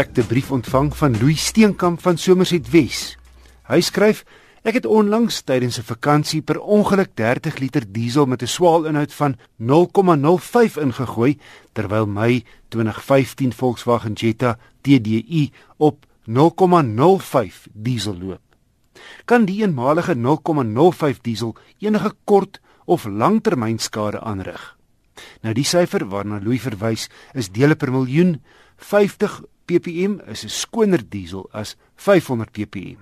Ek 'n brief ontvang van Louis Steenkamp van Somerset Wes. Hy skryf: Ek het onlangs tydens 'n vakansie per ongeluk 30 liter diesel met 'n swaal inhoud van 0,05 ingegooi terwyl my 2015 Volkswagen Jetta TDI op 0,05 diesel loop. Kan die eenmalige 0,05 diesel enige kort of langtermynskade aanrig? Nou die syfer waarna Louis verwys is dele per miljoen. 50 ppm is 'n skoner diesel as 500 ppm.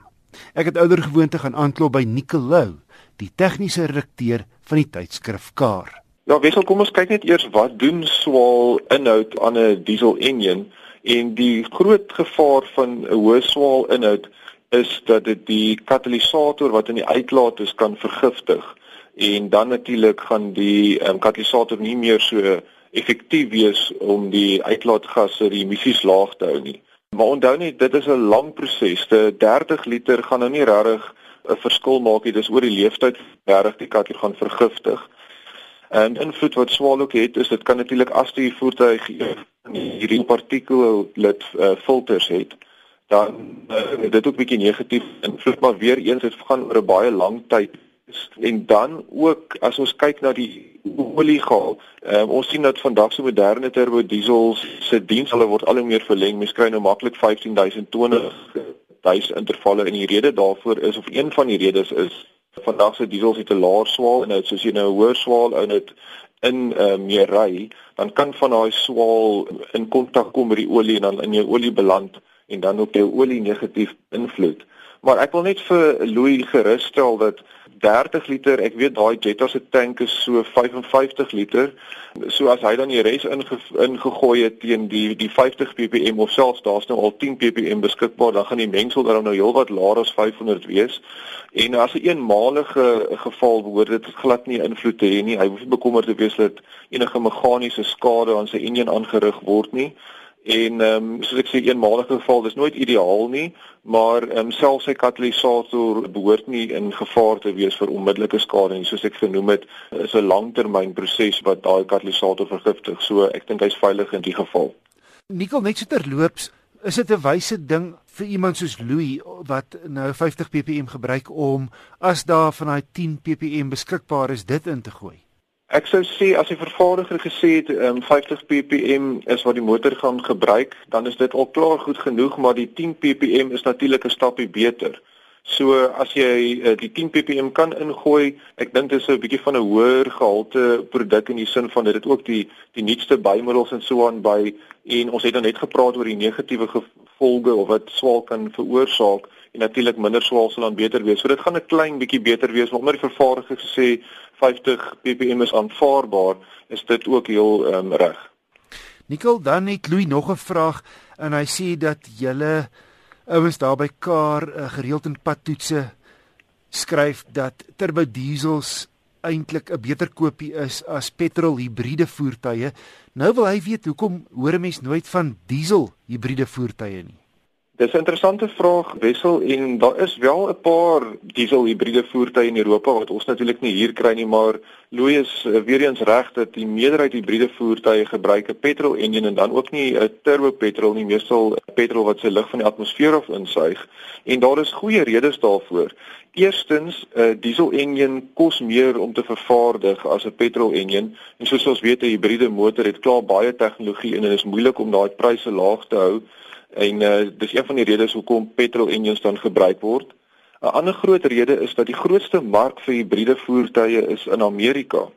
Ek het ouer gewoonte gaan aanklop by Nicolou, die tegniese redakteur van die tydskrif Car. Ja, wissel kom ons kyk net eers wat doen swaal inhoud aan 'n diesel enjin en die groot gevaar van 'n hoë swaal inhoud is dat dit die katalisator wat in die uitlaat is kan vergiftig en dan natuurlik gaan die um, katalisator nie meer so effektief wees om die uitlaatgasse die emissies laag te hou nie. Maar onthou net dit is 'n lang proses. De 30 liter gaan nou nie regtig 'n verskil maak nie. Dis oor die leeftyd regtig die kat hier gaan vergiftig. En invloed wat swaal ook het is dit kan natuurlik as die voertuig hierdie partikel lid uh, filters het dan uh, dit ook bietjie negatief invloed maar weer eens dit gaan oor 'n baie lang tyd en dan ook as ons kyk na die oliegaal um, ons sien dat vandag so moderne turbo diesels se diens hulle word al hoe meer verleng. Mens kry nou maklik 15000 20000 intervalle en die rede daarvoor is of een van die redes is vandag se diesels het 'n laer swaal en dit soos jy nou 'n hoër swaal ou net in uh, meer ry dan kan van daai swaal in kontak kom met die olie en dan in jou olie beland en dan op jou olie negatief invloed. Maar ek wil net vir Louis gerusstel dat 30 liter, ek weet daai Jetta se tank is so 55 liter. So as hy dan die res inge, ingegooi het teen die die 50 ppm of selfs daar's nou al 10 ppm beskikbaar, dan gaan die mengsel dan nou heelwat laer as 500 wees. En as 'n een eenmalige geval behoort dit glad nie invloed te hê nie. Hy hoef nie bekommerd te wees dat enige meganiese skade aan sy enjin aangerig word nie. En ehm um, soos ek sê eenmalige geval dis nooit ideaal nie, maar ehm um, selfs sy katalisator behoort nie in gevaar te wees vir onmiddellike skade nie, soos ek genoem het, is 'n langtermyn proses wat daai katalisator vergiftig. So ek dink hy's veilig in die geval. Nikkel net so terloops, is dit 'n wyse ding vir iemand soos Louis wat nou 50 ppm gebruik om as daar van daai 10 ppm beskikbaar is dit in te gooi? Ek sou sê as die vervaardiger gesê het um, 50 ppm is wat die motor gaan gebruik, dan is dit al klaar goed genoeg, maar die 10 ppm is natuurlik 'n stapie beter. So as jy uh, die 10 ppm kan ingooi, ek dink dit is 'n bietjie van 'n hoër gehalte produk in die sin van dit het ook die die nuutste bymiddels en so aan by en ons het dan net gepraat oor die negatiewe gevolge of wat swaal kan veroorsaak en natuurlik minder swaal sal dan beter wees. So dit gaan 'n klein bietjie beter wees, maar omdat die vervaardiger gesê 50 ppm is aanvaarbaar, is dit ook heel um, reg. Nikkel, dan het Louis nog 'n vraag en hy sê dat julle ouens daar by Kar uh, gereeld in padtoetse skryf dat turbo diesels eintlik 'n beter koopie is as petrol hibriede voertuie. Nou wil hy weet hoekom hoor 'n mens nooit van diesel hibriede voertuie nie. Dis 'n interessante vraag Wessel en daar is wel 'n paar diesel hibriede voertuie in Europa wat ons natuurlik nie hier kry nie maar Louis is uh, weer eens reg dat die meerderheid hibriede voertuie gebruik 'n petrol enjin en dan ook nie 'n turbo petrol nie meestal petrol wat sy lug van die atmosfeer af insuig en daar is goeie redes daarvoor. Eerstens 'n diesel enjin kos meer om te vervaardig as 'n petrol enjin en soos ons weet 'n hibriede motor het klaar baie tegnologie en dit is moeilik om daai pryse laag te hou. En uh, dis een van die redes hoekom petrol engines dan gebruik word. 'n Ander groot rede is dat die grootste mark vir hibriede voertuie is in Amerika.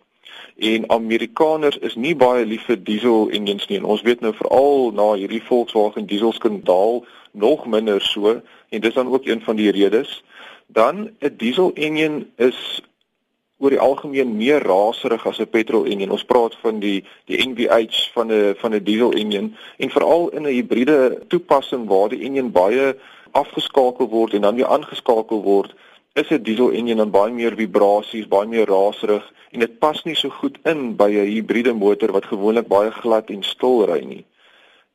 En Amerikaners is nie baie lief vir diesel engines nie. En ons weet nou veral na hierdie Volkswagen diesel skandaal nog minder so en dis dan ook een van die redes. Dan 'n diesel engine is oor die algemeen meer raserig as 'n petrol enjin. Ons praat van die die NVH van 'n van 'n diesel enjin en veral in 'n hibriede toepassing waar die enjin baie afgeskakel word en dan weer aangeskakel word, is 'n diesel enjin dan baie meer vibrasies, baie meer raserig en dit pas nie so goed in by 'n hibriede motor wat gewoonlik baie glad en stil ry nie.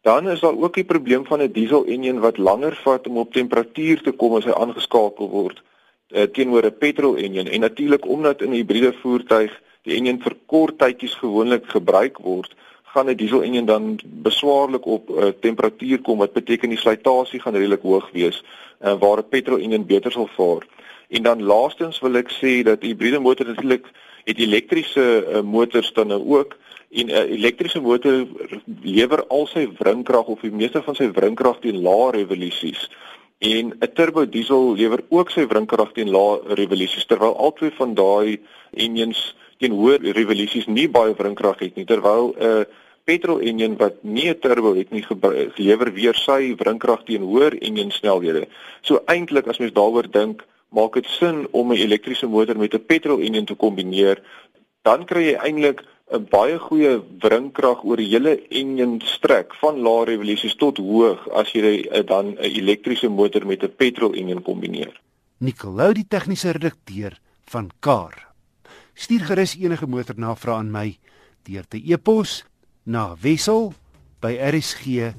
Dan is daar ook die probleem van 'n diesel enjin wat langer vat om op temperatuur te kom as hy aangeskakel word uh, teenoor 'n petrol enjin en natuurlik omdat in 'n hibriede voertuig die enjin vir kort tydjies gewoonlik gebruik word, gaan 'n diesel enjin dan beswaarlik op uh, temperatuur kom wat beteken die slytasie gaan redelik hoog wees uh, waar 'n petrol enjin beter sal vaar. En dan laastens wil ek sê dat hibriede motor natuurlik het elektriese uh, motors dan nou ook. En 'n uh, elektriese motor lewer al sy wrinkrag of die meeste van sy wrinkrag teen lae revolusies en 'n turbo diesel lewer ook sy wrinkrag teen lae revolusies terwyl albei van daai engines teen hoë revolusies nie baie wrinkrag het nie terwyl 'n uh, petrol engine wat nie 'n turbo het nie gelewer weer sy wrinkrag teen hoër engine snelhede. So eintlik as mens daaroor dink, maak dit sin om 'n elektriese motor met 'n petrol engine te kombineer, dan kry jy eintlik 'n baie goeie wringkrag oor die hele enjin strek van lae revolusies tot hoog as jy uh, dan 'n elektriese motor met 'n petrol enjin kombineer. Nicolou die tegniese redakteur van Car. Stuur gerus enige motornavrae aan my deur te e-pos na wissel by rsg.co.za.